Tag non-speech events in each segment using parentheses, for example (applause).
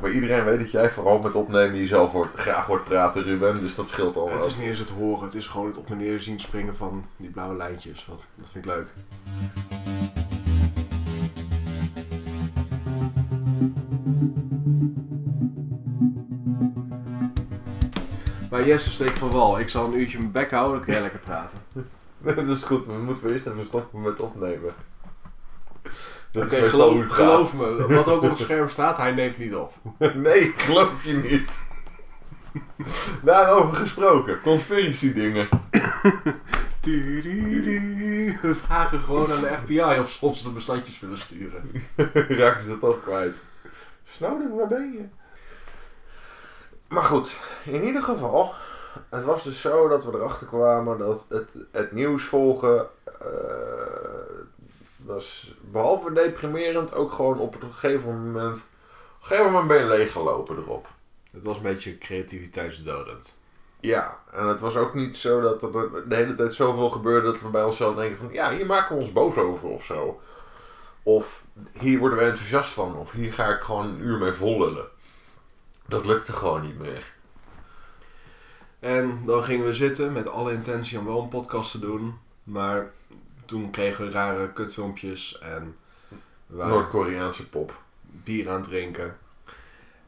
Maar iedereen weet dat jij vooral met opnemen jezelf hoort, graag hoort praten, Ruben. Dus dat scheelt al Het is niet eens het horen, het is gewoon het op en neer zien springen van die blauwe lijntjes. Wat, dat vind ik leuk. Maar Jesse steekt van wal. Ik zal een uurtje mijn bek houden, dan kun jij lekker praten. (laughs) dat is goed, we moeten eerst even stoppen met opnemen. Oké, geloof, geloof me. Wat ook op het scherm staat, hij neemt niet op. (laughs) Nee, geloof je niet. Daarover gesproken, conspiracy dingen. (laughs) We vragen gewoon aan de FBI of ze ons de bestandjes willen sturen. (laughs) Raken ze toch kwijt. Snowden, waar ben je? Maar goed, in ieder geval. Het was dus zo dat we erachter kwamen dat het, het nieuws volgen eh, was behalve deprimerend ook gewoon op een gegeven moment. Op een gegeven moment ben je leeggelopen erop. Het was een beetje creativiteitsdodend. Ja, en het was ook niet zo dat er de hele tijd zoveel gebeurde dat we bij onszelf denken van ja, hier maken we ons boos over of zo. Of hier worden we enthousiast van. Of hier ga ik gewoon een uur mee vollullen. Dat lukte gewoon niet meer. En dan gingen we zitten met alle intentie om wel een podcast te doen. Maar toen kregen we rare kutfilmpjes en Noord-Koreaanse pop. bier aan het drinken.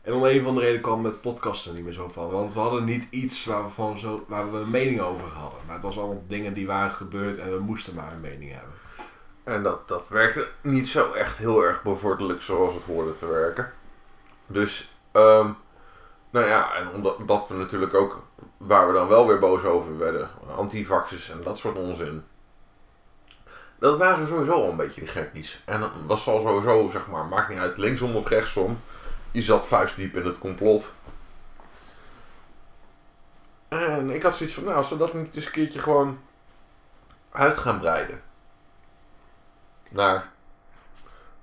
En om een van de reden kwam het podcasten niet meer zo van. Want we hadden niet iets waar we, van zo, waar we een mening over hadden. Maar het was allemaal dingen die waren gebeurd en we moesten maar een mening hebben. En dat, dat werkte niet zo echt heel erg bevorderlijk zoals het hoorde te werken. Dus, ehm, nou ja, en omdat dat we natuurlijk ook, waar we dan wel weer boos over werden, antivaxers en dat soort onzin. Dat waren sowieso al een beetje de gekkies. En dat was al sowieso, zeg maar, maakt niet uit, linksom of rechtsom. Je zat vuistdiep in het complot. En ik had zoiets van, nou, als we dat niet eens een keertje gewoon uit gaan breiden. Naar,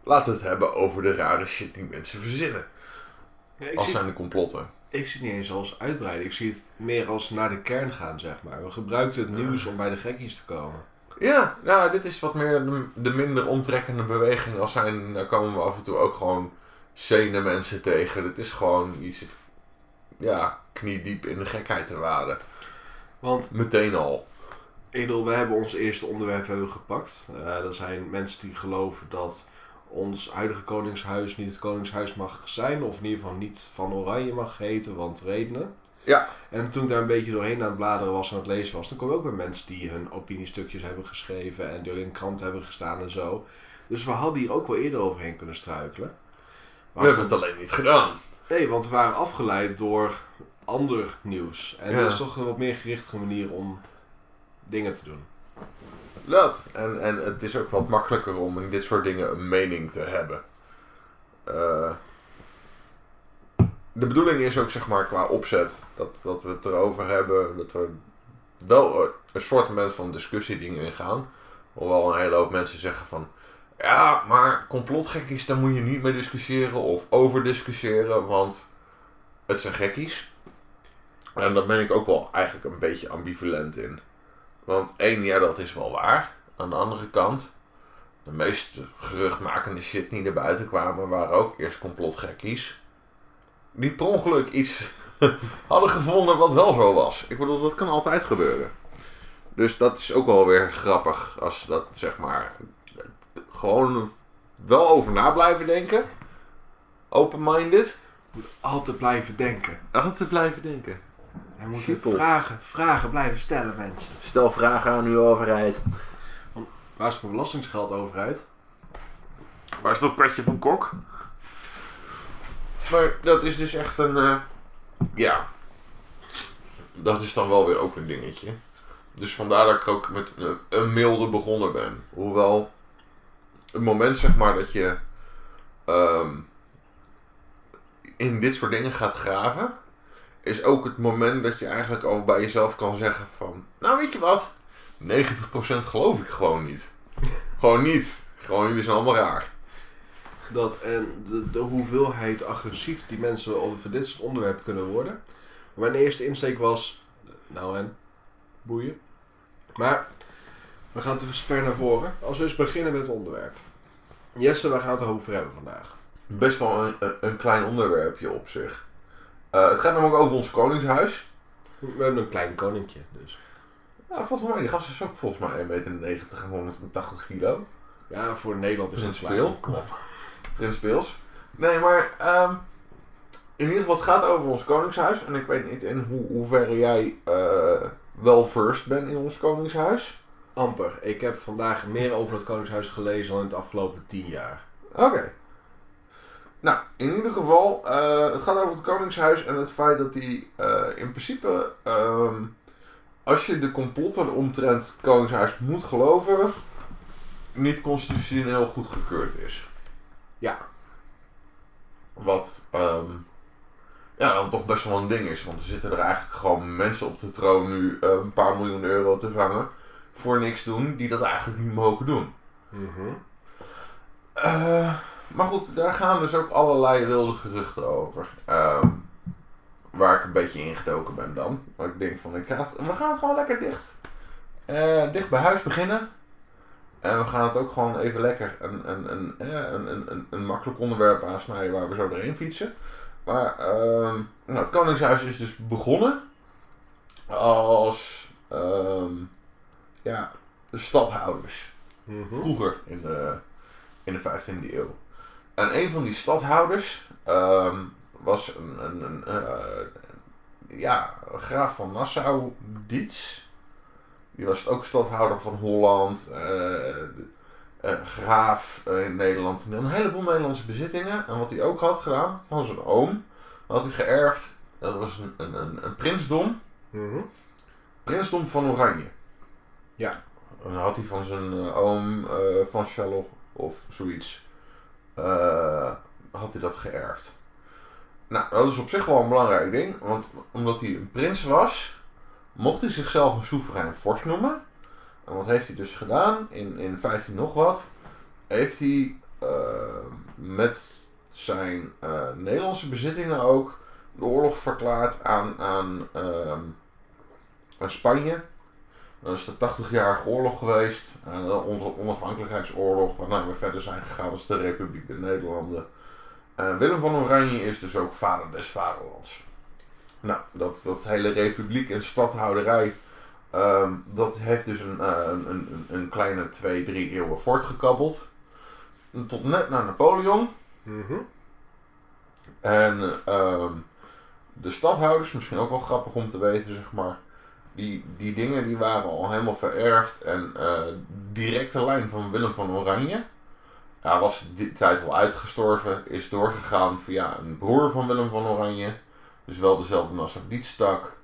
laten we het hebben over de rare shit die mensen verzinnen. Ja, Als zijn de complotten. ik zie het niet eens als uitbreiden. Ik zie het meer als naar de kern gaan, zeg maar. We gebruikten het nieuws om bij de gekkies te komen. Ja, nou, dit is wat meer de, de minder omtrekkende beweging. Als zijn, daar komen we af en toe ook gewoon sene mensen tegen. Het is gewoon, je zit, ja, kniediep in de gekheid te waden. Want Meteen al. Edel, we hebben ons eerste onderwerp hebben gepakt. Eh er zijn mensen die geloven dat ons huidige koningshuis niet het koningshuis mag zijn. Of in ieder geval niet van oranje mag heten, want redenen. Ja. En toen ik daar een beetje doorheen aan het bladeren was en aan het lezen was, dan kom je ook bij mensen die hun opiniestukjes hebben geschreven en door in krant hebben gestaan en zo. Dus we hadden hier ook wel eerder overheen kunnen struikelen. We hebben het alleen niet gedaan. Nee, want we waren afgeleid door ander nieuws. En Ja. dat is toch een wat meer gerichte manier om dingen te doen. Dat. En, en het is ook wat makkelijker om in dit soort dingen een mening te hebben. Eh, de bedoeling is ook, zeg maar, qua opzet, dat, dat we het erover hebben, dat er wel een soort van discussie dingen in gaan. Hoewel een hele hoop mensen zeggen van, ja, maar complotgekkies, daar moet je niet mee discussiëren of over discussiëren, want het zijn gekkies. En daar ben ik ook wel eigenlijk een beetje ambivalent in. Want één, ja, dat is wel waar. Aan de andere kant, de meest geruchtmakende shit die naar buiten kwamen, waren ook eerst complotgekkies. Die per ongeluk iets (laughs) hadden gevonden wat wel zo was. Ik bedoel, dat kan altijd gebeuren. Dus dat is ook wel weer grappig als dat, zeg maar, gewoon wel over na blijven denken. Open-minded. Altijd blijven denken. Altijd blijven denken. Hij moet Simpel. vragen, vragen blijven stellen, mensen. Stel vragen aan uw overheid. Waar is mijn belastingsgeld overheid? Waar is dat petje van kok? Maar dat is dus echt een. eh, ja. Dat is dan wel weer ook een dingetje. Dus vandaar dat ik ook met een, een milde begonnen ben. Hoewel. Het moment zeg maar dat je. ehm, in dit soort dingen gaat graven. Is ook het moment dat je eigenlijk al bij jezelf kan zeggen van. Nou weet je wat? 90% geloof ik gewoon niet. gewoon niet. Gewoon jullie zijn allemaal raar. Dat en de, de hoeveelheid agressief die mensen over dit soort onderwerpen kunnen worden. Mijn eerste insteek was, nou en, boeien. Maar, we gaan te ver naar voren. Als we eens beginnen met het onderwerp. Jesse, waar gaan we het over hebben vandaag? Best wel een, een, klein onderwerpje op zich. Eh, het gaat namelijk over ons koningshuis. We hebben een klein koninkje, dus. Ja, volgens mij, die gast is ook volgens mij 1,90 meter en 180 kilo. Ja, voor Nederland is klein. Speel. Kom op. Speels. Nee, maar ehm, in ieder geval, het gaat over ons koningshuis. En ik weet niet in hoe, hoeverre jij eh, wel first bent in ons koningshuis. Amper. Ik heb vandaag meer over het Koningshuis gelezen dan in het afgelopen tien jaar. Oké. Nou, in ieder geval, eh, het gaat over het Koningshuis en het feit dat die eh, in principe, ehm, als je de complotten omtrent het Koningshuis moet geloven, niet constitutioneel goedgekeurd is. Ja. Wat, ehm, ja, dan toch best wel een ding is, want er zitten er eigenlijk gewoon mensen op de troon nu eh, een paar miljoen euro te vangen voor niks doen, die dat eigenlijk niet mogen doen. Mhm. Eh, maar goed, daar gaan dus ook allerlei wilde geruchten over. Ehm, waar ik een beetje ingedoken ben dan. Maar ik denk van, ik ga het- we gaan het gewoon lekker dicht. eh, dicht bij huis beginnen. En we gaan het ook gewoon even lekker een, een, een, een, een, een, makkelijk onderwerp aansnijden waar we zo doorheen fietsen. Maar ehm, nou, het Koningshuis is dus begonnen als ehm, ja, de stadhouders Mhm. vroeger in de, in de 15e eeuw. En een van die stadhouders ehm, was een, een, een eh, ja, graaf van Nassau, Dietz. Die was ook stadhouder van Holland, eh, eh, graaf eh, in Nederland. En een heleboel Nederlandse bezittingen. En wat hij ook had gedaan van zijn oom, had hij geërfd. Dat was een, een, een, een prinsdom. Mhm. Prinsdom van Oranje. Ja. En dan had hij van zijn oom van Charlotte of zoiets. had hij dat geërfd. Nou, dat is op zich wel een belangrijk ding. Want omdat hij een prins was, mocht hij zichzelf een soeverein vorst noemen. En wat heeft hij dus gedaan? In, in 15 nog wat. Heeft hij eh, met zijn eh, Nederlandse bezittingen ook de oorlog verklaard aan, aan, ehm, aan Spanje. Dat is de 80-jarige oorlog geweest. eh, onze onafhankelijkheidsoorlog, waarna we verder zijn gegaan als de Republiek der Nederlanden. En Willem van Oranje is dus ook vader des vaderlands. Nou, dat, dat hele republiek en stadhouderij, ehm, dat heeft dus een, eh, een, een, een kleine twee, drie eeuwen voortgekabbeld. Tot net naar Napoleon. Mhm. En ehm, de stadhouders, misschien ook wel grappig om te weten, zeg maar. Die, die dingen die waren al helemaal vererfd. En eh directe lijn van Willem van Oranje. Ja, was die tijd al uitgestorven. Is doorgegaan via een broer van Willem van Oranje. Dus wel dezelfde Nassau-Dietstak.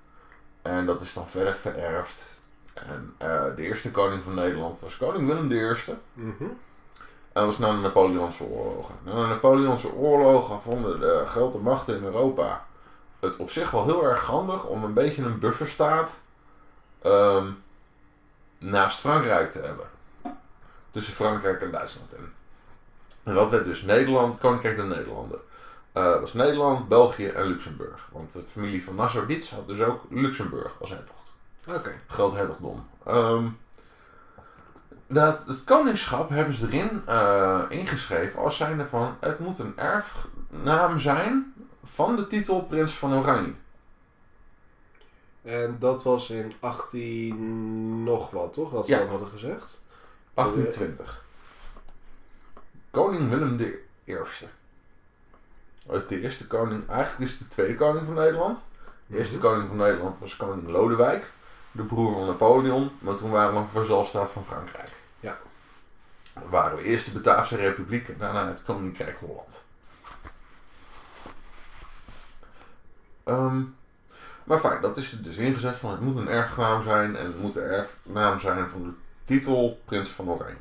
En dat is dan verder vererfd. En eh, de eerste koning van Nederland was koning Willem I. Mhm. En dat was na de Napoleonse oorlogen. Na de Napoleonse oorlogen vonden de grote machten in Europa het op zich wel heel erg handig om een beetje een bufferstaat ehm, naast Frankrijk te hebben. Tussen Frankrijk en Duitsland in. En dat werd dus Nederland, Koninkrijk der Nederlanden. Eh, dat was Nederland, België en Luxemburg. Want de familie van Nassau-Dietz had dus ook Luxemburg als hertocht Oké. groot hertogdom. Ehm, dat, het koningschap hebben ze erin eh, ingeschreven als zijnde van het moet een erfnaam zijn van de titel Prins van Oranje. En dat was in 18 nog wat, toch? Dat ze Ja. dat hadden gezegd. 1820. Koning Willem de De eerste koning, eigenlijk is het de tweede koning van Nederland. De eerste Mhm. koning van Nederland was koning Lodewijk, de broer van Napoleon, maar toen waren we een vazalstaat van Frankrijk. Ja. Dan waren we eerst de Bataafse Republiek en daarna het Koninkrijk Holland. Ehm, maar fijn, dat is er dus ingezet van het moet een erfgenaam zijn en het moet de erfnaam zijn van de titel Prins van Oranje.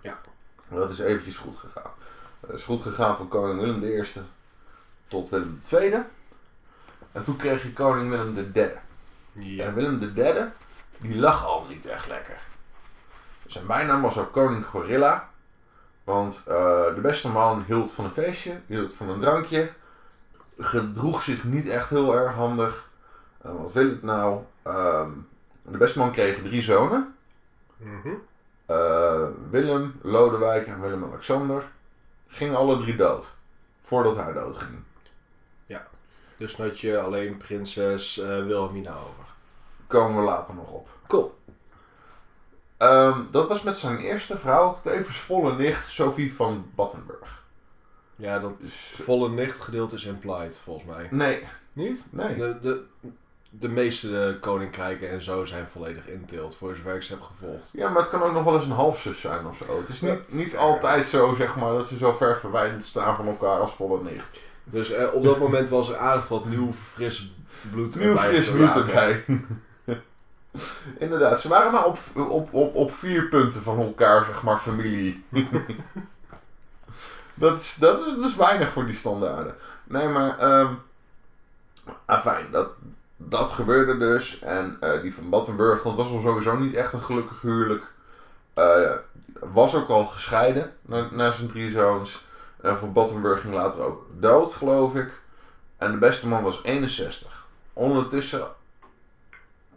Ja. En dat is eventjes goed gegaan. Het is goed gegaan van koning Willem I tot Willem II. En toen kreeg je koning Willem III. Ja. En Willem III, die lag al niet echt lekker. Zijn bijnaam was ook koning Gorilla. Want eh, de beste man hield van een feestje, hield van een drankje. Gedroeg zich niet echt heel erg handig. En wat wil het nou? Ehm, de beste man kreeg drie zonen. Mhm. Eh, Willem, Lodewijk en Willem-Alexander. Gingen alle drie dood. Voordat hij doodging. Dus je alleen prinses eh, Wilhelmina over. Komen we later nog op. Cool. Ehm, dat was met zijn eerste vrouw, tevens volle nicht, Sophie van Battenburg. Ja, dat Dus- volle nicht gedeelte is implied, volgens mij. Nee, Niet? nee. De, de, de meeste eh, koninkrijken en zo zijn volledig inteeld, voor zover ik ze heb gevolgd. Ja, maar het kan ook nog wel eens een halfzus zijn of zo. Het is niet, niet altijd zo, zeg maar, dat ze zo ver verwijderd staan van elkaar als volle nicht. Dus eh, op dat moment was er aardig wat nieuw fris bloed Nieuw erbij fris bloed erbij. (laughs) Inderdaad, ze waren maar op, op, op, op vier punten van elkaar, zeg maar, familie. (laughs) dat, is, dat, is, is weinig voor die standaarden. Nee, maar, ehm afijn, dat, dat gebeurde dus. En eh, die van Battenburg, dat was al sowieso niet echt een gelukkig huwelijk. Eh, was ook al gescheiden na, na zijn drie zoons. En van Battenburg ging later ook dood, geloof ik. En de beste man was 61. Ondertussen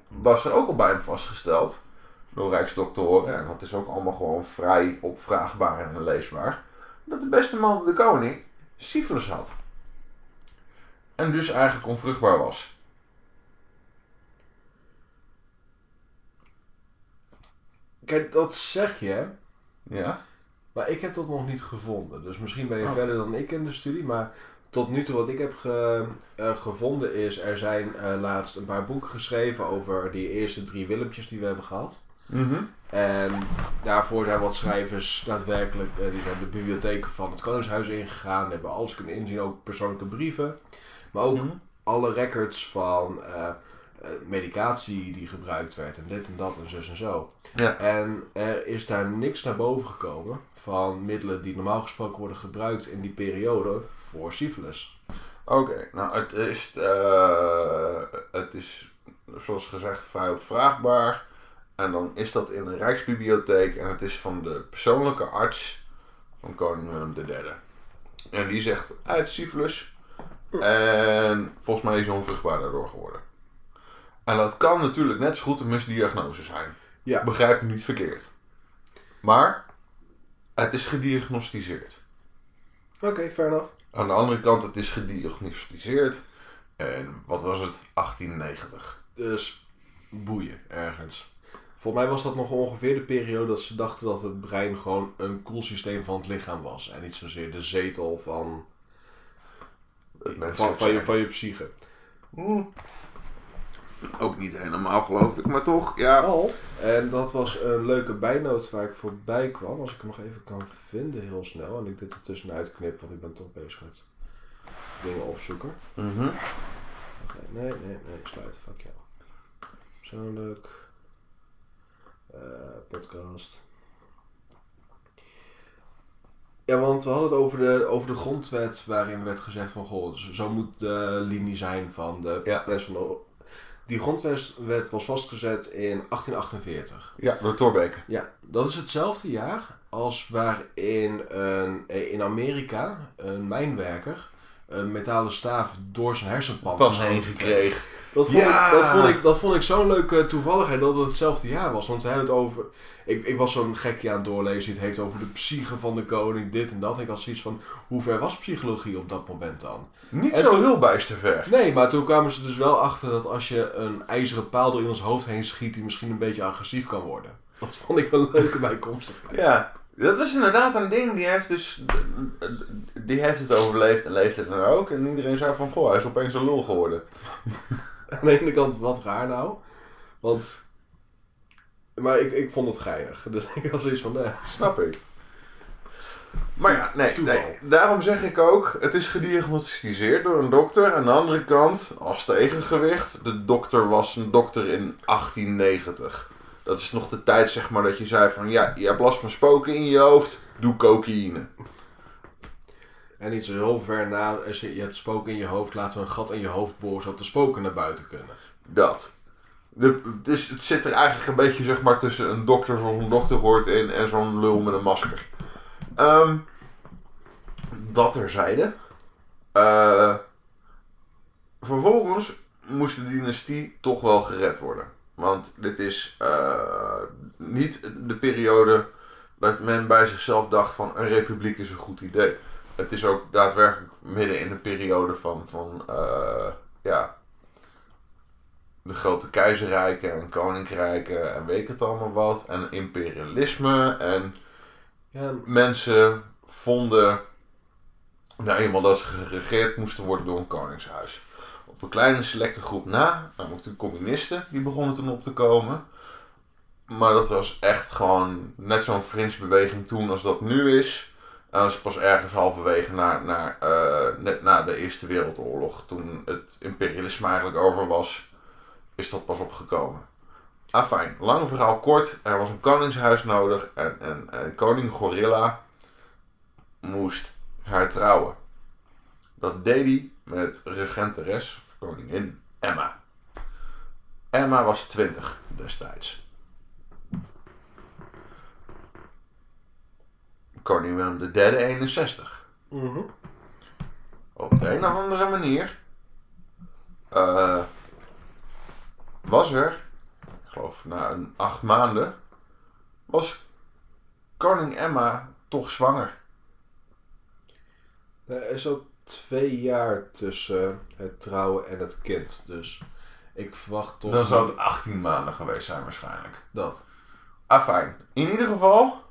was er ook al bij hem vastgesteld door Rijksdoktoren, en dat is ook allemaal gewoon vrij opvraagbaar en leesbaar, dat de beste man, de koning, syfilis had. En dus eigenlijk onvruchtbaar was. Kijk, dat zeg je, hè? Ja? Maar ik heb dat nog niet gevonden. Dus misschien ben je Oh. verder dan ik in de studie, maar tot nu toe wat ik heb ge- eh, gevonden is, er zijn eh, laatst een paar boeken geschreven over die eerste drie Willempjes die we hebben gehad. Mhm. En daarvoor zijn wat schrijvers daadwerkelijk, eh, die zijn de bibliotheken van het Koningshuis ingegaan, hebben alles kunnen inzien, ook persoonlijke brieven. Maar ook Mhm. alle records van medicatie die gebruikt werd en dit en dat en zus en zo. Ja. En er is daar niks naar boven gekomen van middelen die normaal gesproken worden gebruikt in die periode voor syphilis. Oké, nou het is, eh, het is zoals gezegd vrij opvraagbaar. En dan is dat in een Rijksbibliotheek en het is van de persoonlijke arts van koning Willem III. En die zegt, hij heeft syphilis. En volgens mij is hij onvruchtbaar daardoor geworden. En dat kan natuurlijk net zo goed een misdiagnose zijn. Ja. Begrijp me niet verkeerd. Maar het is gediagnosticeerd. Oké, fair enough. Aan de andere kant, het is gediagnosticeerd. En wat was het? 1890. Dus boeien ergens. Volgens mij was dat nog ongeveer de periode dat ze dachten dat het brein gewoon een koelsysteem van het lichaam was. En niet zozeer de zetel van, Het van, van, je, van je psyche. Hmm. Ook niet helemaal, geloof ik, maar toch, ja. Al. En dat was een leuke bijnoot waar ik voorbij kwam. Als ik hem nog even kan vinden heel snel. En ik dit er tussenuit knip, want ik ben toch bezig met dingen opzoeken. Mhm. Oké, nee, nee, nee, sluit. Fuck jou. Persoonlijk. Eh, podcast. Ja, want we hadden het over de, over de grondwet waarin werd gezegd van goh, zo zo moet de linie zijn van de Ja. Die grondwet was vastgezet in 1848. Ja, door Thorbeke. Ja, dat is hetzelfde jaar als waarin een, eh, in Amerika een mijnwerker een metalen staaf door zijn hersenpan heen gekregen. Dat vond, Ja! ik, dat vond ik, dat vond ik zo'n leuke toevalligheid dat het hetzelfde jaar was. Want hij had het over. Ik, ik was zo'n gekje aan het doorlezen. die Het heeft over de psyche van de koning, dit en dat. Ik had zoiets van: hoe ver was psychologie op dat moment dan? Niet En zo toen- heel bijster ver. Nee, maar toen kwamen ze dus wel achter dat als je een ijzeren paal door iemands hoofd heen schiet, die misschien een beetje agressief kan worden. Dat vond ik wel een leuke bijkomst. Ja, dat was inderdaad een ding. Die heeft dus. Die heeft het overleefd en leeft het dan ook. En iedereen zei van, goh, hij is opeens een lul geworden. (laughs) Aan de ene kant wat raar nou. Want. Maar ik, ik vond het geinig. Dus (laughs) ik had zoiets van: nee. Snap ik. Maar ja, nee, nee. Daarom zeg ik ook, het is gediagnosticeerd door een dokter. Aan de andere kant, als tegengewicht, de dokter was een dokter in 1890. Dat is nog de tijd, zeg maar, dat je zei van, ja, je hebt last van spoken in je hoofd, doe cocaïne. En niet zo heel ver na, als je, je hebt spoken in je hoofd, laten we een gat in je hoofd boren zodat de spoken naar buiten kunnen. Dat. De, dus het zit er eigenlijk een beetje, zeg maar, tussen een dokter zoals een dokter hoort in en zo'n lul met een masker. Ehm, dat terzijde. Eh vervolgens moest de dynastie toch wel gered worden. Want dit is eh, niet de periode dat men bij zichzelf dacht van een republiek is een goed idee. het is ook daadwerkelijk midden in de periode van, van eh, ja, de grote keizerrijken en koninkrijken en weet ik het allemaal wat. En imperialisme en Ja, mensen vonden nou eenmaal dat ze geregeerd moesten worden door een koningshuis. Op een kleine selecte groep na, namelijk de communisten, die begonnen toen op te komen. Maar dat was echt gewoon net zo'n vriendsbeweging toen als dat nu is. En dat is pas ergens halverwege naar, naar, eh, net na de Eerste Wereldoorlog, toen het imperialisme eigenlijk over was, is dat pas opgekomen. Afijn, lang verhaal kort. Er was een koningshuis nodig en, en, en koning Gorilla moest haar trouwen. Dat deed hij met regenteres, koningin Emma. Emma was 20 destijds. Koning Willem III 61. mhm. Op de een of andere manier eh, was er, ik geloof na een acht maanden, was koning Emma toch zwanger. Er is ook twee jaar tussen het trouwen en het kind. Dus ik verwacht toch Dan zou het 18 maanden geweest zijn waarschijnlijk. dat. Afijn. In ieder geval,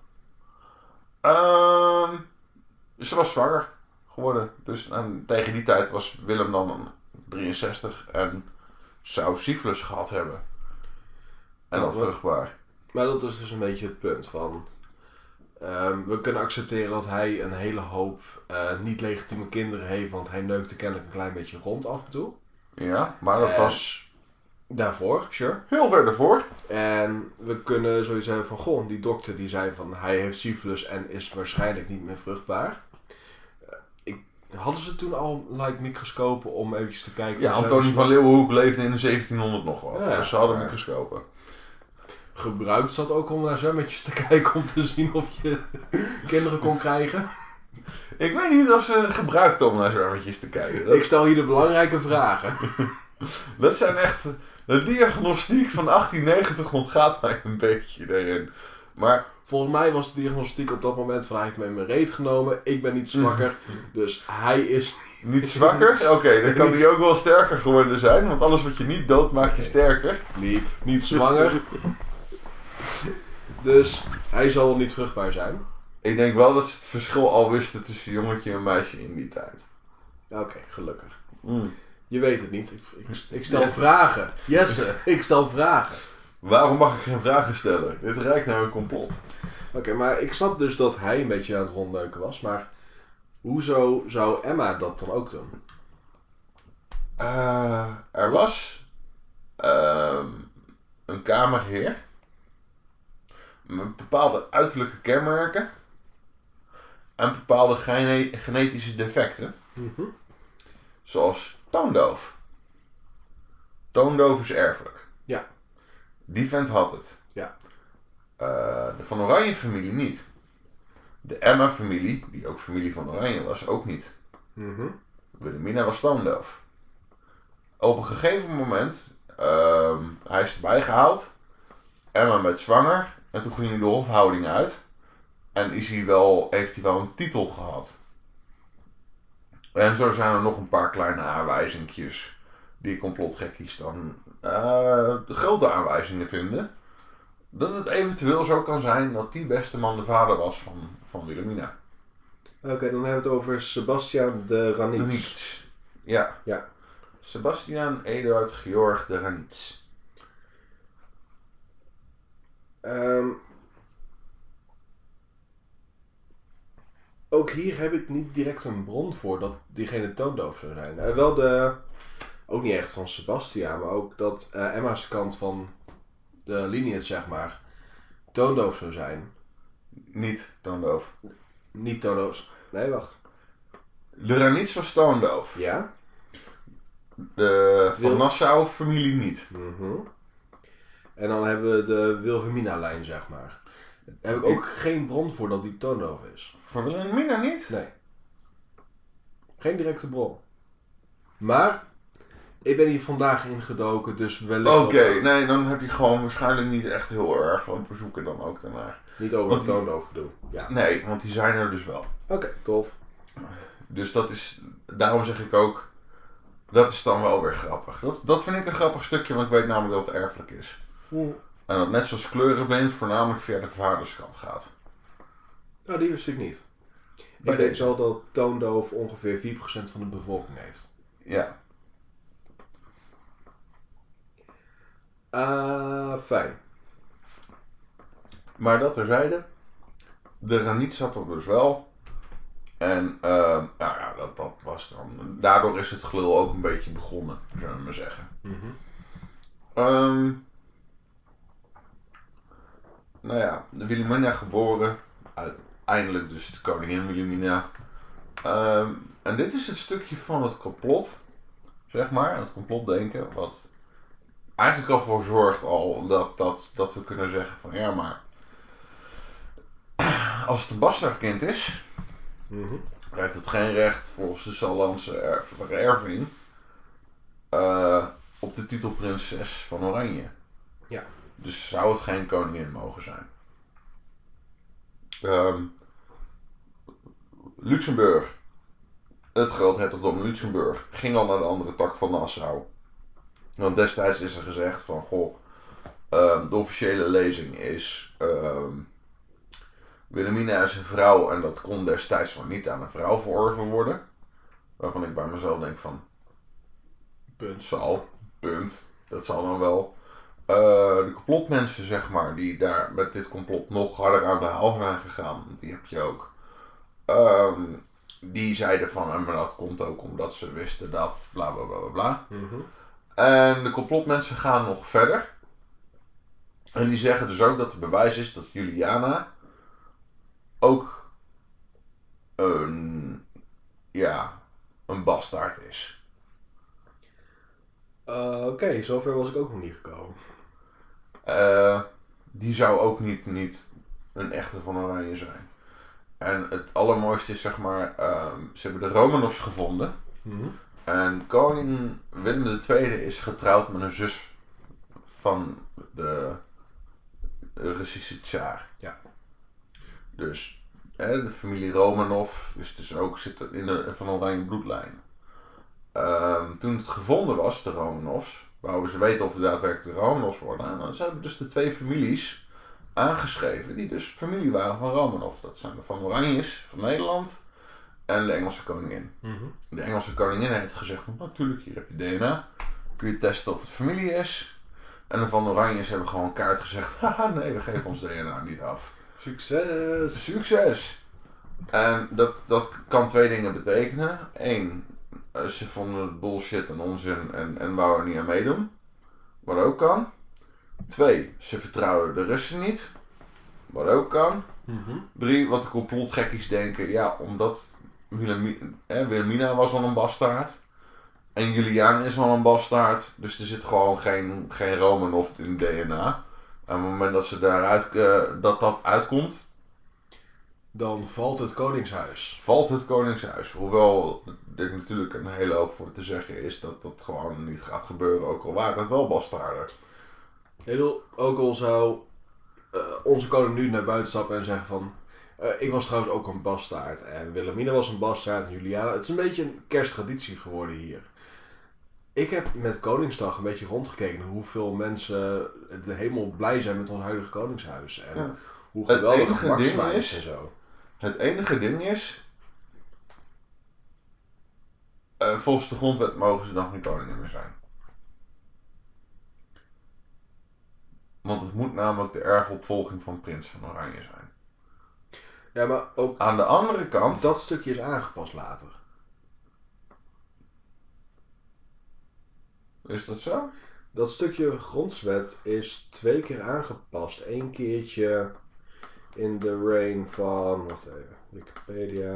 ehm, ze was zwanger geworden. Dus en tegen die tijd was Willem dan 63 en zou syphilis gehad hebben. En wat- vruchtbaar. Maar dat is dus een beetje het punt van... ehm, we kunnen accepteren dat hij een hele hoop eh, niet-legitieme kinderen heeft, want hij neukte kennelijk een klein beetje rond af en toe. Ja, maar dat was Daarvoor, sure. heel ver ervoor. En we kunnen zoiets hebben van, goh, die dokter die zei van hij heeft syphilis en is waarschijnlijk niet meer vruchtbaar. Eh, Ik, hadden ze toen al like, microscopen om eventjes te kijken? Ja, Antonie van Leeuwenhoek leefde in de 1700 nog wat. Ja, dus ze hadden microscopen. Gebruikt zat ook om naar zwemmetjes te (laughs) kijken om te zien of je kinderen kon krijgen? Ik weet niet of ze gebruikten om naar zwemmetjes te kijken. Ik stel hier de belangrijke vragen. (laughs) dat zijn echt... De diagnostiek van 1890 ontgaat mij een beetje erin. Maar Volgens mij was de diagnostiek op dat moment van hij heeft me in mijn reet genomen, ik ben niet zwakker, dus hij is (laughs) niet zwakker? Oké, dan kan die ook wel sterker geworden zijn. Want alles wat je niet doodt maakt je sterker. liep, niet zwanger. Dus hij zal niet vruchtbaar zijn. Ik denk wel dat ze het verschil al wisten tussen jongetje en meisje in die tijd. Oké, gelukkig. Mm. Je weet het niet. Ik, ik, ik stel Ja. vragen. Jesse, (laughs) ik stel vragen. Waarom mag ik geen vragen stellen? Dit rijdt naar een complot. Oké, maar ik snap dus dat hij een beetje aan het rondneuken was, maar hoezo zou Emma dat dan ook doen? Eh, er was ehm, een kamerheer met bepaalde uiterlijke kenmerken en bepaalde gene- genetische defecten, zoals toondoof. Toondoof is erfelijk. Ja. Die vent had het. Ja. Eh, de Van Oranje familie niet. De Emma-familie, die ook familie van Oranje was, ook niet. Mhm. Wilhelmina was toondoof. Op een gegeven moment, ehm, hij is erbij gehaald. Emma met zwanger. En toen ging hij de hofhouding uit. En is hij wel, heeft hij wel een titel gehad. En zo zijn er nog een paar kleine aanwijzingjes. Die complotgekkies dan eh, de grote aanwijzingen vinden. Dat het eventueel zo kan zijn dat die beste man de vader was van, van Wilhelmina. Oké, dan hebben we het over Sebastian de. Ranitz. Ja. Ja. Sebastian Eduard Georg de Ranitz. Ehm, ook hier heb ik niet direct een bron voor dat diegene toondoof zou zijn. Eh, wel de, ook niet echt van Sebastian, maar ook dat eh, Emma's kant van de lineage, zeg maar, toondoof zou zijn. Niet toondoof. Niet toondoof. Nee, wacht. De Ranitz was toondoof. Ja? De Van Wil- Nassau familie niet. Mhm. En dan hebben we de Wilhelmina-lijn, zeg maar. Daar heb ik ook geen bron voor dat die toondoof is. Voor Wilhelmina niet? Nee. Geen directe bron. Maar, ik ben hier vandaag ingedoken, dus wellicht... Oké, dat- nee, dan heb je gewoon waarschijnlijk niet echt heel erg lopen zoeken dan ook daarnaar. Niet over het die- toondoof gedoe. Ja. Nee, want die zijn er dus wel. Oké, tof. Dus dat is, daarom zeg ik ook, dat is dan wel weer grappig. Dat, dat vind ik een grappig stukje, want ik weet namelijk dat het erfelijk is. En dat net zoals kleurenblind voornamelijk via de vaderskant gaat. Nou, die wist ik niet. Bij ik weet wel dat toondoof ongeveer 4% van de bevolking heeft. Ja. Ah, fijn. Maar dat terzijde, de raniet zat er dus wel. En ehm, nou ja, dat, dat was dan. Daardoor is het gelul ook een beetje begonnen, zullen we maar zeggen. Ehm, nou ja, de Wilhelmina geboren. Uiteindelijk dus de koningin Wilhelmina. Ehm, en dit is het stukje van het complot, zeg maar, het complotdenken, wat eigenlijk al voor zorgt al dat, dat, dat we kunnen zeggen van ja, maar als het een bastaardkind is, Mhm. heeft het geen recht volgens de Sallandse erf- eh, op de titel prinses van Oranje. Ja. Dus zou het geen koningin mogen zijn. Ehm, Luxemburg, het groothertogdom Luxemburg, ging al naar de andere tak van Nassau. Want destijds is er gezegd van, goh, ehm, de officiële lezing is... ehm, Wilhelmina is een vrouw en dat kon destijds nog niet aan een vrouw verorven worden. Waarvan ik bij mezelf denk van, Punt. zal, punt, dat zal dan wel. Eh, de complotmensen, zeg maar, die daar met dit complot nog harder aan de haal zijn gegaan, die heb je ook. Ehm, die zeiden van, en maar dat komt ook omdat ze wisten dat, bla bla bla bla bla. Mhm. En de complotmensen gaan nog verder. En die zeggen dus ook dat er bewijs is dat Juliana ook een, ja, een bastaard is. Uh, Oké, zover was ik ook nog niet gekomen. Eh, die zou ook niet, niet een echte van Oranje zijn. En het allermooiste is, zeg maar, ehm, ze hebben de Romanovs gevonden. Mhm. En koning Willem II is getrouwd met een zus van de Russische tsaar. Ja. Dus hè, de familie Romanov is dus ook zit in de van oranje bloedlijn. Ehm, toen het gevonden was, de Romanovs, wouden ze weten of het daadwerkelijk de Romanovs worden. En dan zijn dus de twee families aangeschreven die dus familie waren van Romanov. Dat zijn de van Oranjes van Nederland en de Engelse koningin. Mhm. De Engelse koningin heeft gezegd van natuurlijk, hier heb je DNA. Kun je testen of het familie is. En de Van Oranjes hebben gewoon kaart gezegd. Haha, nee, we geven ons DNA niet af. Succes! Succes! En dat, dat kan twee dingen betekenen. Eén, ze vonden het bullshit en onzin en, en wouden er niet aan meedoen. Wat ook kan. Twee, ze vertrouwen de Russen niet. Wat ook kan. Mhm. Drie, wat de complotgekkies denken, ja, omdat Wilhelmi- eh, Wilhelmina was al een bastaard. En Juliaan is al een bastaard. Dus er zit gewoon geen, geen Romanov in DNA. En op het moment dat, ze daaruit, eh, dat dat uitkomt, Dan valt het koningshuis. valt het Koningshuis. Hoewel er natuurlijk een hele hoop voor te zeggen is dat dat gewoon niet gaat gebeuren. Ook al waren het wel bastaarden. Ik bedoel, ook al zou eh, onze koning nu naar buiten stappen en zeggen van... eh, ik was trouwens ook een bastaard. En Wilhelmina was een bastaard en Juliana. Het is een beetje een kersttraditie geworden hier. Ik heb met Koningsdag een beetje rondgekeken hoeveel mensen de hemel blij zijn met ons huidige koningshuis. En Ja. hoe Het geweldig enige het ding is is- en zo. Het enige ding is. eh, volgens de grondwet mogen ze nog geen koningin meer zijn. Want het moet namelijk de erfopvolging van Prins van Oranje zijn. Ja, maar ook Aan de andere kant. dat stukje is aangepast later. Is dat zo? Dat stukje grondswet is twee keer aangepast. Eén keertje in de reign van. Wacht even, Wikipedia.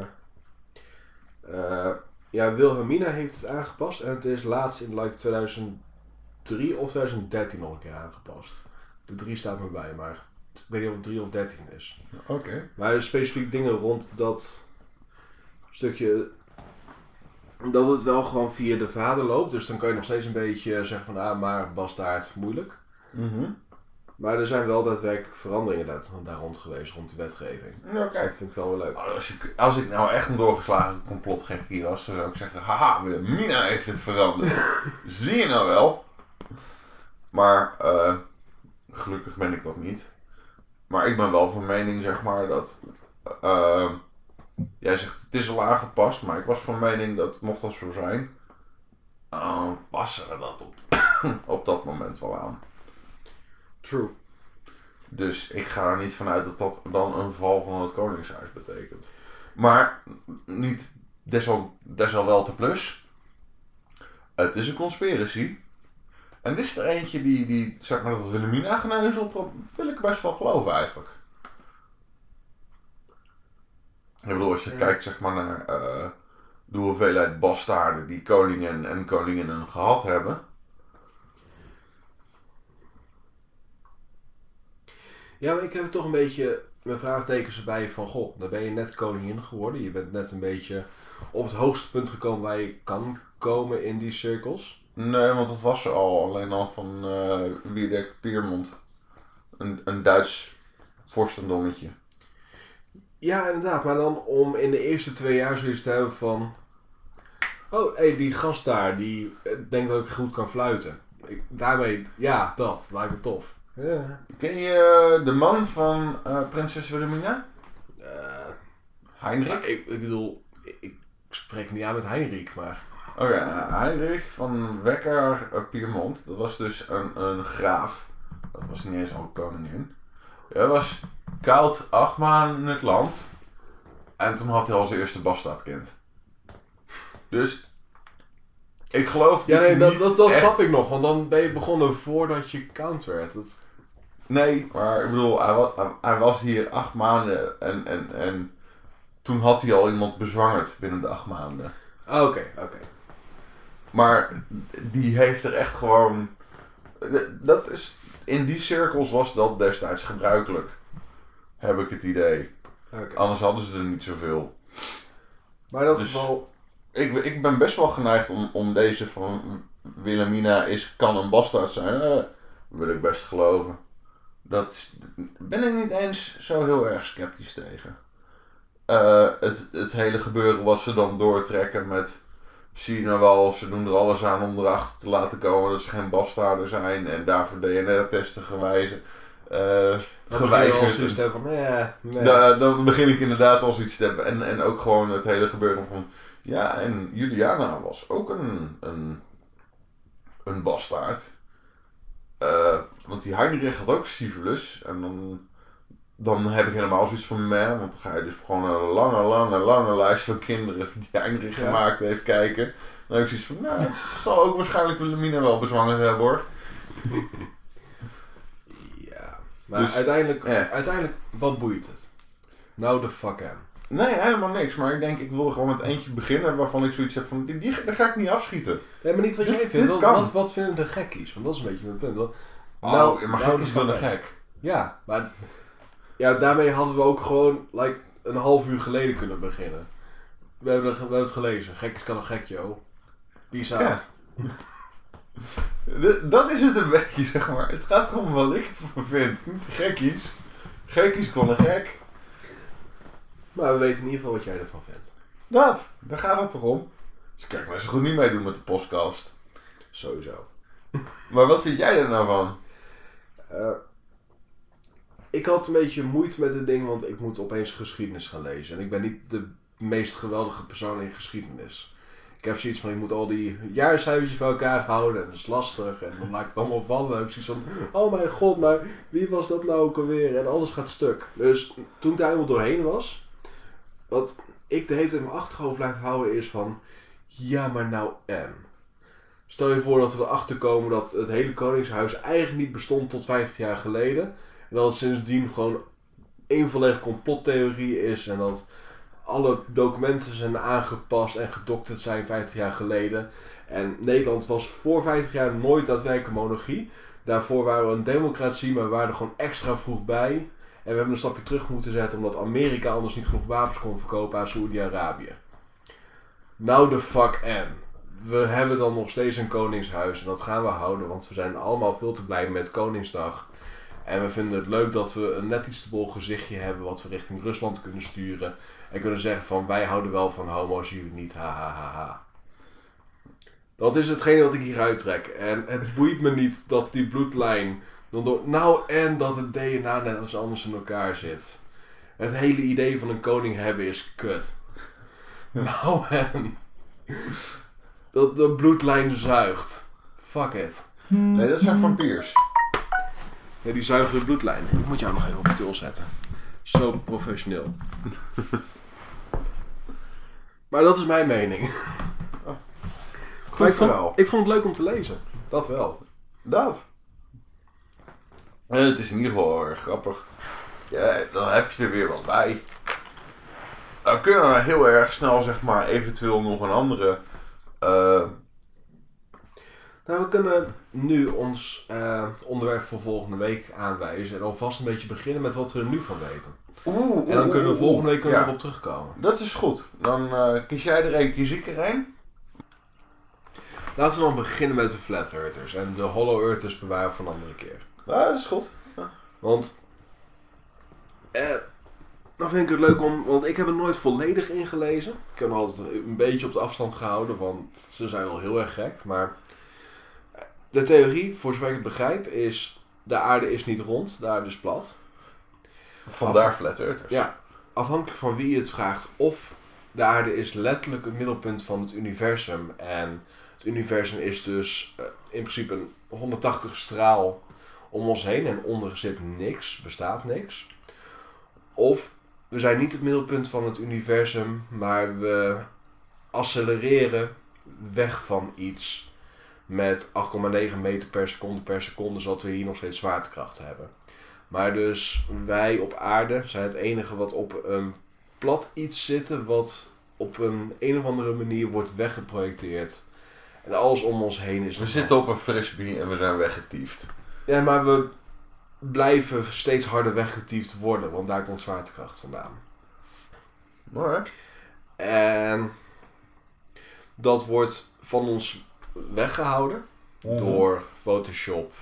Eh, ja, Wilhelmina heeft het aangepast en het is laatst in like 2003 of 2013 nog een keer aangepast. De 3 staat me bij, maar ik weet niet of het 3 of 13 is. Oké. Maar er specifiek dingen rond dat stukje. Dat het wel gewoon via de vader loopt. Dus dan kan je nog steeds een beetje zeggen van ah, maar bastaard moeilijk. Mhm. Maar er zijn wel daadwerkelijk veranderingen daar, daar rond geweest, rond die wetgeving. Ja, Dus kijk. dat vind ik wel weer leuk. Als ik, als ik nou echt een doorgeslagen complotgekkie was, dan zou ik zeggen, haha, Mina heeft het veranderd. (laughs) Zie je nou wel? Maar eh, gelukkig ben ik dat niet. Maar ik ben wel van mening, zeg maar, dat... eh, jij zegt, het is al aangepast, maar ik was van mening dat, mocht dat zo zijn... dan passen we dat op, (coughs) op dat moment wel aan. True. Dus ik ga er niet vanuit dat dat dan een val van het Koningshuis betekent. Maar niet desal, desal wel te plus. Het is een conspiracy. En dit is er eentje die, die zeg maar, dat Wilhelmina op, wil ik best wel geloven eigenlijk. Ik bedoel, als je Ja. kijkt zeg maar naar eh, de hoeveelheid bastaarden die koningen en koninginnen gehad hebben. Ja, maar ik heb toch een beetje mijn vraagtekens erbij van, goh, dan ben je net koningin geworden. Je bent net een beetje op het hoogste punt gekomen waar je kan komen in die cirkels. Nee, want dat was er al. Alleen al van eh Wiedek Piermont. Een, een Duits vorstendommetje. Ja, inderdaad. Maar dan om in de eerste twee jaar zoiets te hebben van... Oh, hé, die gast daar, die eh, denkt dat ik goed kan fluiten. Ik, daarmee, ja, dat lijkt me tof. Ja. Ken je de man van eh, prinses Wilhelmina? Eh, Heinrich? maar ik, ik bedoel, ik, ik spreek niet aan met Heinrich, maar... Oké, eh, Heinrich van Wecker eh, Piemont. Dat was dus een, een graaf. Dat was niet eens al koningin. Hij was koud acht maanden in het land. En toen had hij al zijn eerste bastaardkind. Dus ik geloof Ja, nee, dat, dat, dat echt- snap ik nog. Want dan ben je begonnen voordat je count werd. Dat... Nee, maar ik bedoel, hij was, hij, was hier acht maanden en, en, en toen had hij al iemand bezwangerd binnen de acht maanden. Ah, Oké, oké. Maar die heeft er echt gewoon. Dat is, in die cirkels was dat destijds gebruikelijk. Heb ik het idee. Anders hadden ze er niet zoveel. Maar dat Dus- geval... Ik, ik ben best wel geneigd om, om deze van Wilhelmina is, kan een bastaard zijn. Eh, wil ik best geloven. Dat ben ik niet eens zo heel erg sceptisch tegen. Eh, het, het hele gebeuren wat ze dan doortrekken met... Nou wel, ze doen er alles aan om erachter te laten komen dat ze geen bastaarden zijn. En daarvoor DNA-testen gewijzen. Dan al geweigerd. hebben van, nee, nee. Da- dan begin ik inderdaad al zoiets te hebben. En, en ook gewoon het hele gebeuren van... Ja, en Juliana was ook een, een, een bastaard. Eh, want die Heinrich had ook syphilis. En dan, dan heb ik helemaal zoiets van meh. Want dan ga je dus gewoon een lange, lange, lange lijst van kinderen die Heinrich Ja. gemaakt heeft kijken. Dan heb ik zoiets van, nou, het zal ook waarschijnlijk Wilhelmina wel bezwangerd hebben hoor. Ja. Maar Dus- uiteindelijk, Ja. uiteindelijk, wat boeit het? Nou de fuck aan. Nee, helemaal niks. Maar ik denk, ik wil gewoon met eentje beginnen waarvan ik zoiets heb van, die, die, daar ga ik niet afschieten. Nee, maar niet wat jij vindt. dit Wat, kan. wat, wat vinden de gekkies? Want dat is een beetje mijn punt. Want, Oh, nou, maar nou gek is wel een gek. Ja, maar ja, daarmee hadden we ook gewoon like, een half uur geleden kunnen beginnen. We hebben, we hebben het gelezen. Gek is kan een gek, joh. Peace out. (laughs) Dat is het een beetje, zeg maar. Het gaat gewoon om wat ik ervan vind. Niet gekkies. Gekkies kon een gek. Maar we weten in ieder geval wat jij ervan vindt. Dat, daar gaat het toch om. Dus kijk, maar ze goed niet meedoen met de podcast. Sowieso. Maar wat vind jij er nou van? Eh, ik had een beetje moeite met dit ding, want ik moet opeens geschiedenis gaan lezen. En ik ben niet de meest geweldige persoon in geschiedenis. Ik heb zoiets van, ik moet al die jaarcijfertjes bij elkaar houden en dat is lastig. En dan laat ik het allemaal vallen. Dan heb ik zoiets van, oh mijn god, maar wie was dat nou ook alweer? En alles gaat stuk. Dus toen ik helemaal doorheen was, wat ik de hele tijd in mijn achterhoofd laat houden is van, ja maar nou en? Stel je voor dat we erachter komen dat het hele Koningshuis eigenlijk niet bestond tot 50 jaar geleden. En dat het sindsdien gewoon één volledige complottheorie is. En dat alle documenten zijn aangepast en gedokterd zijn 50 jaar geleden. En Nederland was voor 50 jaar nooit daadwerkelijk een monarchie. Daarvoor waren we een democratie, maar we waren er gewoon extra vroeg bij. En we hebben een stapje terug moeten zetten omdat Amerika anders niet genoeg wapens kon verkopen aan Saoedi-Arabië. Nou de fuck en. We hebben dan nog steeds een koningshuis en dat gaan we houden, want we zijn allemaal veel te blij met Koningsdag. En we vinden het leuk dat we een net iets te bol gezichtje hebben wat we richting Rusland kunnen sturen. En kunnen zeggen van wij houden wel van homo's, jullie niet, ha ha ha ha. Dat is hetgene wat ik hier uittrek. En het boeit me niet dat die bloedlijn dan door... Nou, en dat het DNA net als anders in elkaar zit. Het hele idee van een koning hebben is kut. (laughs) Nou en... Dat de bloedlijn zuigt. Fuck it. Nee, dat zijn vampiers. Ja, die zuigen de bloedlijn. Ik moet jou nog even op de til zetten. Zo professioneel. maar dat is mijn mening. Goed ik, vond, ik vond het leuk om te lezen. Dat wel. Dat. En het is in ieder geval erg grappig. Ja, dan heb je er weer wat bij. Dan kunnen we heel erg snel, zeg maar, eventueel nog een andere. Eh, Nou, we kunnen nu ons eh, onderwerp voor volgende week aanwijzen. En alvast een beetje beginnen met wat we er nu van weten. Oeh, En dan kunnen we volgende week ja. erop terugkomen. Dat is goed. Dan eh, kies jij er een, kies ik er een. Laten we dan beginnen met de Flat Earthers. En de Hollow Earthers bewaren voor een andere keer. Ja, dat is goed. Want. Eh, nou vind ik het leuk om. Want ik heb het nooit volledig ingelezen. Ik heb hem altijd een beetje op de afstand gehouden. Want ze zijn wel heel erg gek. Maar. De theorie, voor zover ik het begrijp, is. De aarde is niet rond, de aarde is plat. Vandaar Flat Earthers. Ja, afhankelijk van wie je het vraagt. Of de aarde is letterlijk het middelpunt van het universum. En het universum is dus eh, in principe een 180 straal om ons heen. En onder zit niks, bestaat niks. Of we zijn niet het middelpunt van het universum, maar we accelereren weg van iets met 8,9 meter per seconde per seconde, zodat we hier nog steeds zwaartekracht hebben. Maar dus wij op aarde zijn het enige wat op een plat iets zitten, wat op een een of andere manier wordt weggeprojecteerd. En alles om ons heen is We zitten op een frisbee en we zijn weggetiefd. Ja, maar we blijven steeds harder weggetiefd worden, want daar komt zwaartekracht vandaan. Maar, En dat wordt van ons weggehouden door Photoshop.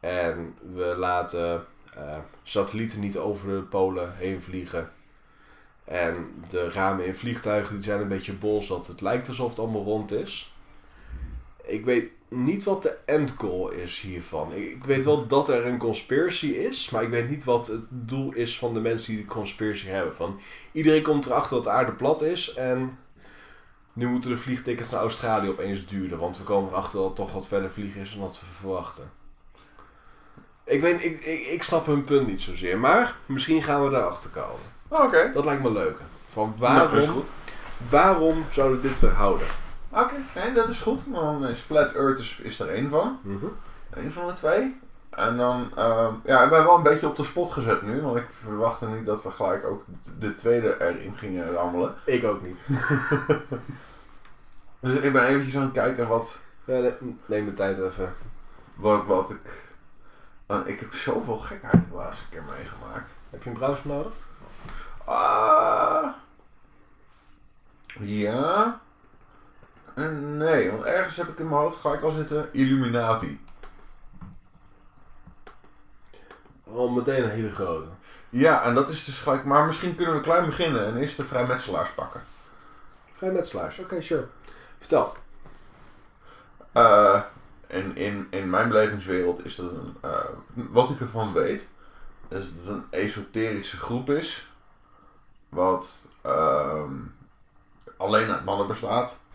En we laten eh, satellieten niet over de polen heen vliegen. En de ramen in vliegtuigen die zijn een beetje bol, zodat het lijkt alsof het allemaal rond is. Ik weet niet wat de end goal is hiervan. Ik, ik weet wel dat er een conspiracy is, maar ik weet niet wat het doel is van de mensen die de conspiracy hebben. Van, iedereen komt erachter dat de aarde plat is en nu moeten de vliegtickets naar Australië opeens duurder, want we komen erachter dat het toch wat verder vliegen is dan dat we verwachten. Ik, weet, ik, ik, ik snap hun punt niet zozeer, maar misschien gaan we daarachter komen. Oké. Dat lijkt me leuk. Van Nou, waarom, waarom zouden we dit verhouden? Oké, nee, dat is goed. Dan is Flat Earthers is er één van. Mhm. Eén van de twee. En dan, ehm, ja, ik ben wel een beetje op de spot gezet nu, want ik verwachtte niet dat we gelijk ook de tweede erin gingen rammelen. Ik ook niet. (laughs) Dus ik ben eventjes aan het kijken wat, Ja, neem de tijd even. wat, wat ik... eh, ik heb zoveel gekheid de laatste keer meegemaakt. Heb je een browser nodig? Ah, ja. En nee, want ergens heb ik in mijn hoofd gelijk al zitten Illuminati. Al meteen een hele grote. Ja, en dat is dus gelijk, maar misschien kunnen we klein beginnen en eerst de vrijmetselaars pakken. Vrijmetselaars, oké, sure. Vertel. Eh, in, in, in mijn belevingswereld is dat een, eh, wat ik ervan weet, is dat het een esoterische groep is, wat ehm, alleen uit mannen bestaat, eh,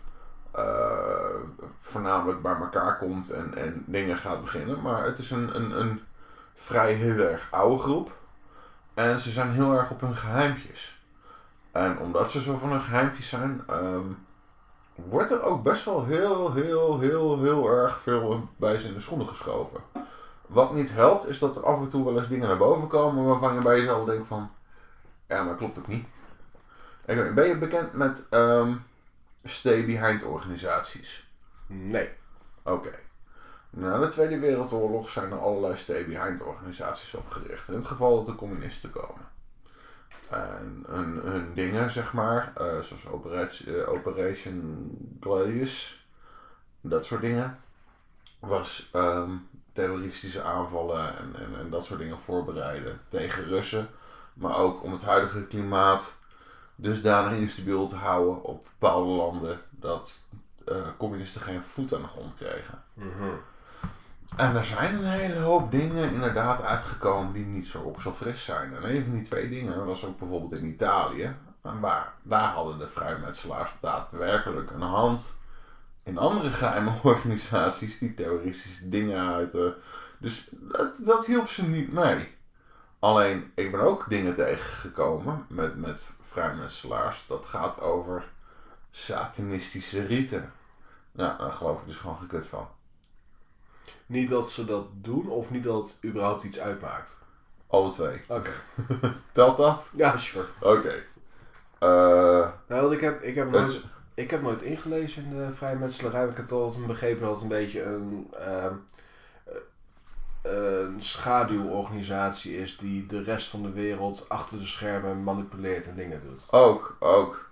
voornamelijk bij elkaar komt en, en dingen gaat beginnen, maar het is een, een, een vrij heel erg oude groep en ze zijn heel erg op hun geheimpjes. En omdat ze zo van hun geheimpjes zijn, ehm, wordt er ook best wel heel, heel, heel, heel erg veel bij ze in de schoenen geschoven. Wat niet helpt, is dat er af en toe wel eens dingen naar boven komen waarvan je bij jezelf denkt van... Ja, maar klopt ook niet, ben je bekend met ehm stay behind organisaties? Nee. Oké. Na de Tweede Wereldoorlog zijn er allerlei stay behind organisaties opgericht. In het geval dat de communisten komen. En hun, hun dingen, zeg maar, eh, zoals Operation, eh, Operation Gladius, dat soort dingen, was ehm, terroristische aanvallen en, en, en dat soort dingen voorbereiden tegen Russen. Maar ook om het huidige klimaat dusdanig instabiel te houden op bepaalde landen dat eh, communisten geen voet aan de grond kregen. En er zijn een hele hoop dingen inderdaad uitgekomen die niet zo op zo fris zijn. En een van die twee dingen was ook bijvoorbeeld in Italië. Waar, daar hadden de vrijmetselaars daadwerkelijk een hand in andere geheime (laughs) organisaties die terroristische dingen uiten. Dus dat, dat hielp ze niet mee. Alleen, ik ben ook dingen tegengekomen met, met vrijmetselaars. Dat gaat over satanistische riten. Nou, daar geloof ik dus gewoon gekut van. Niet dat ze dat doen of niet dat het überhaupt iets uitmaakt. Alle twee. Oké. (laughs) Telt dat? Ja, sure. Oké. Nou, want ik heb, ik heb het nooit, is- ik heb nooit ingelezen in de vrijmetselarij. Ik heb altijd begrepen dat het een beetje een, ehm, eh, een schaduworganisatie is die de rest van de wereld achter de schermen manipuleert en dingen doet. Ook, ook.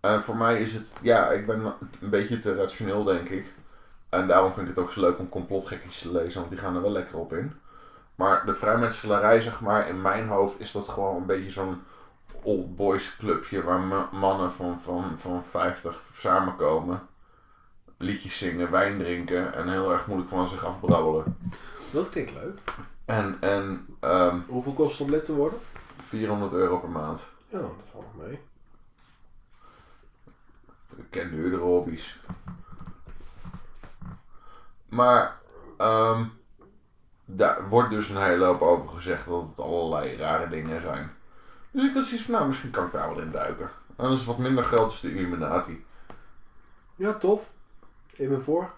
En voor mij is het, ja, ik ben een beetje te rationeel, denk ik. En daarom vind ik het ook zo leuk om complotgekkies te lezen, want die gaan er wel lekker op in. Maar de vrijmetselarij, zeg maar, in mijn hoofd is dat gewoon een beetje zo'n old boys clubje waar ma- mannen van, van, van 50 samenkomen. Liedjes zingen, wijn drinken en heel erg moeilijk van zich afbrabbelen. Dat klinkt leuk. En, en ehm, Hoeveel kost het om lid te worden? 400 euro per maand. Ja, dat valt mee. Ik ken duurdere hobby's. Maar ehm, daar wordt dus een hele hoop over gezegd dat het allerlei rare dingen zijn. Dus ik had zoiets van, nou, misschien kan ik daar wel in duiken. En dat is wat minder geld als de Illuminati. Ja, tof. Ik ben voor.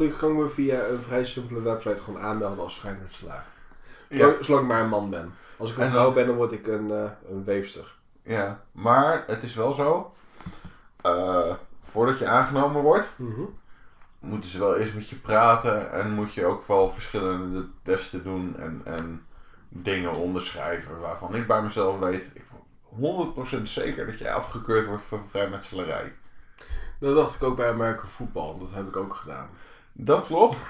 Gelukkig kan ik me via een vrij simpele website gewoon aanmelden als vrijmetselaar. Zolang, zolang ik maar een man ben. Als ik een En vrouw dan- ben, dan word ik een, eh, een weefster. Ja, maar het is wel zo. eh, voordat je aangenomen wordt, moeten ze wel eerst met je praten. En moet je ook wel verschillende testen doen en, en dingen onderschrijven. Waarvan ik bij mezelf weet, ik ben 100% zeker dat je afgekeurd wordt voor vrijmetselarij. Dat dacht ik ook bij American Football. Dat heb ik ook gedaan. Dat klopt.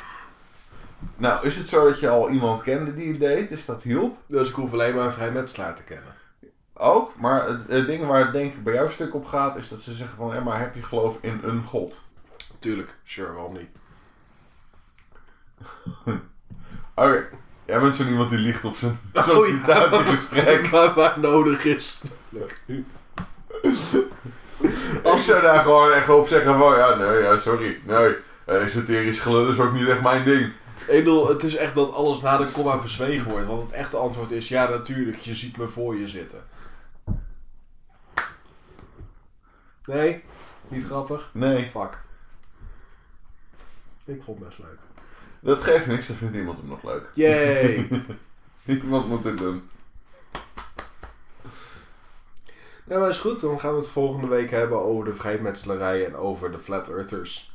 Nou, is het zo dat je al iemand kende die het deed, dus dat hielp? Dus ik hoef alleen maar een vrijmetselaar te kennen. Ook, maar het, het ding waar het denk ik bij jou stuk op gaat, is dat ze zeggen van, ja, maar heb je geloof in een god? Tuurlijk, sure, waarom niet? (laughs) Oké, jij bent zo iemand die liegt op zijn (laughs) Oh, ja. sollicitatiegesprek. (laughs) waar, waar nodig is. Als ze daar gewoon echt op zeggen van, ja, nee, ja, sorry, nee, esoterisch gelul is ook niet echt mijn ding. Ik bedoel, het is echt dat alles na de komma verzwegen wordt. Want het echte antwoord is, ja natuurlijk, je ziet me voor je zitten. Nee, niet grappig. Nee, Fuck. Ik vond het best leuk. dat geeft niks, dan vindt iemand hem nog leuk. Yay! (laughs) Iemand moet dit doen. nou, maar is goed. Dan gaan we het volgende week hebben over de vrijmetselarij en over de Flat Earthers.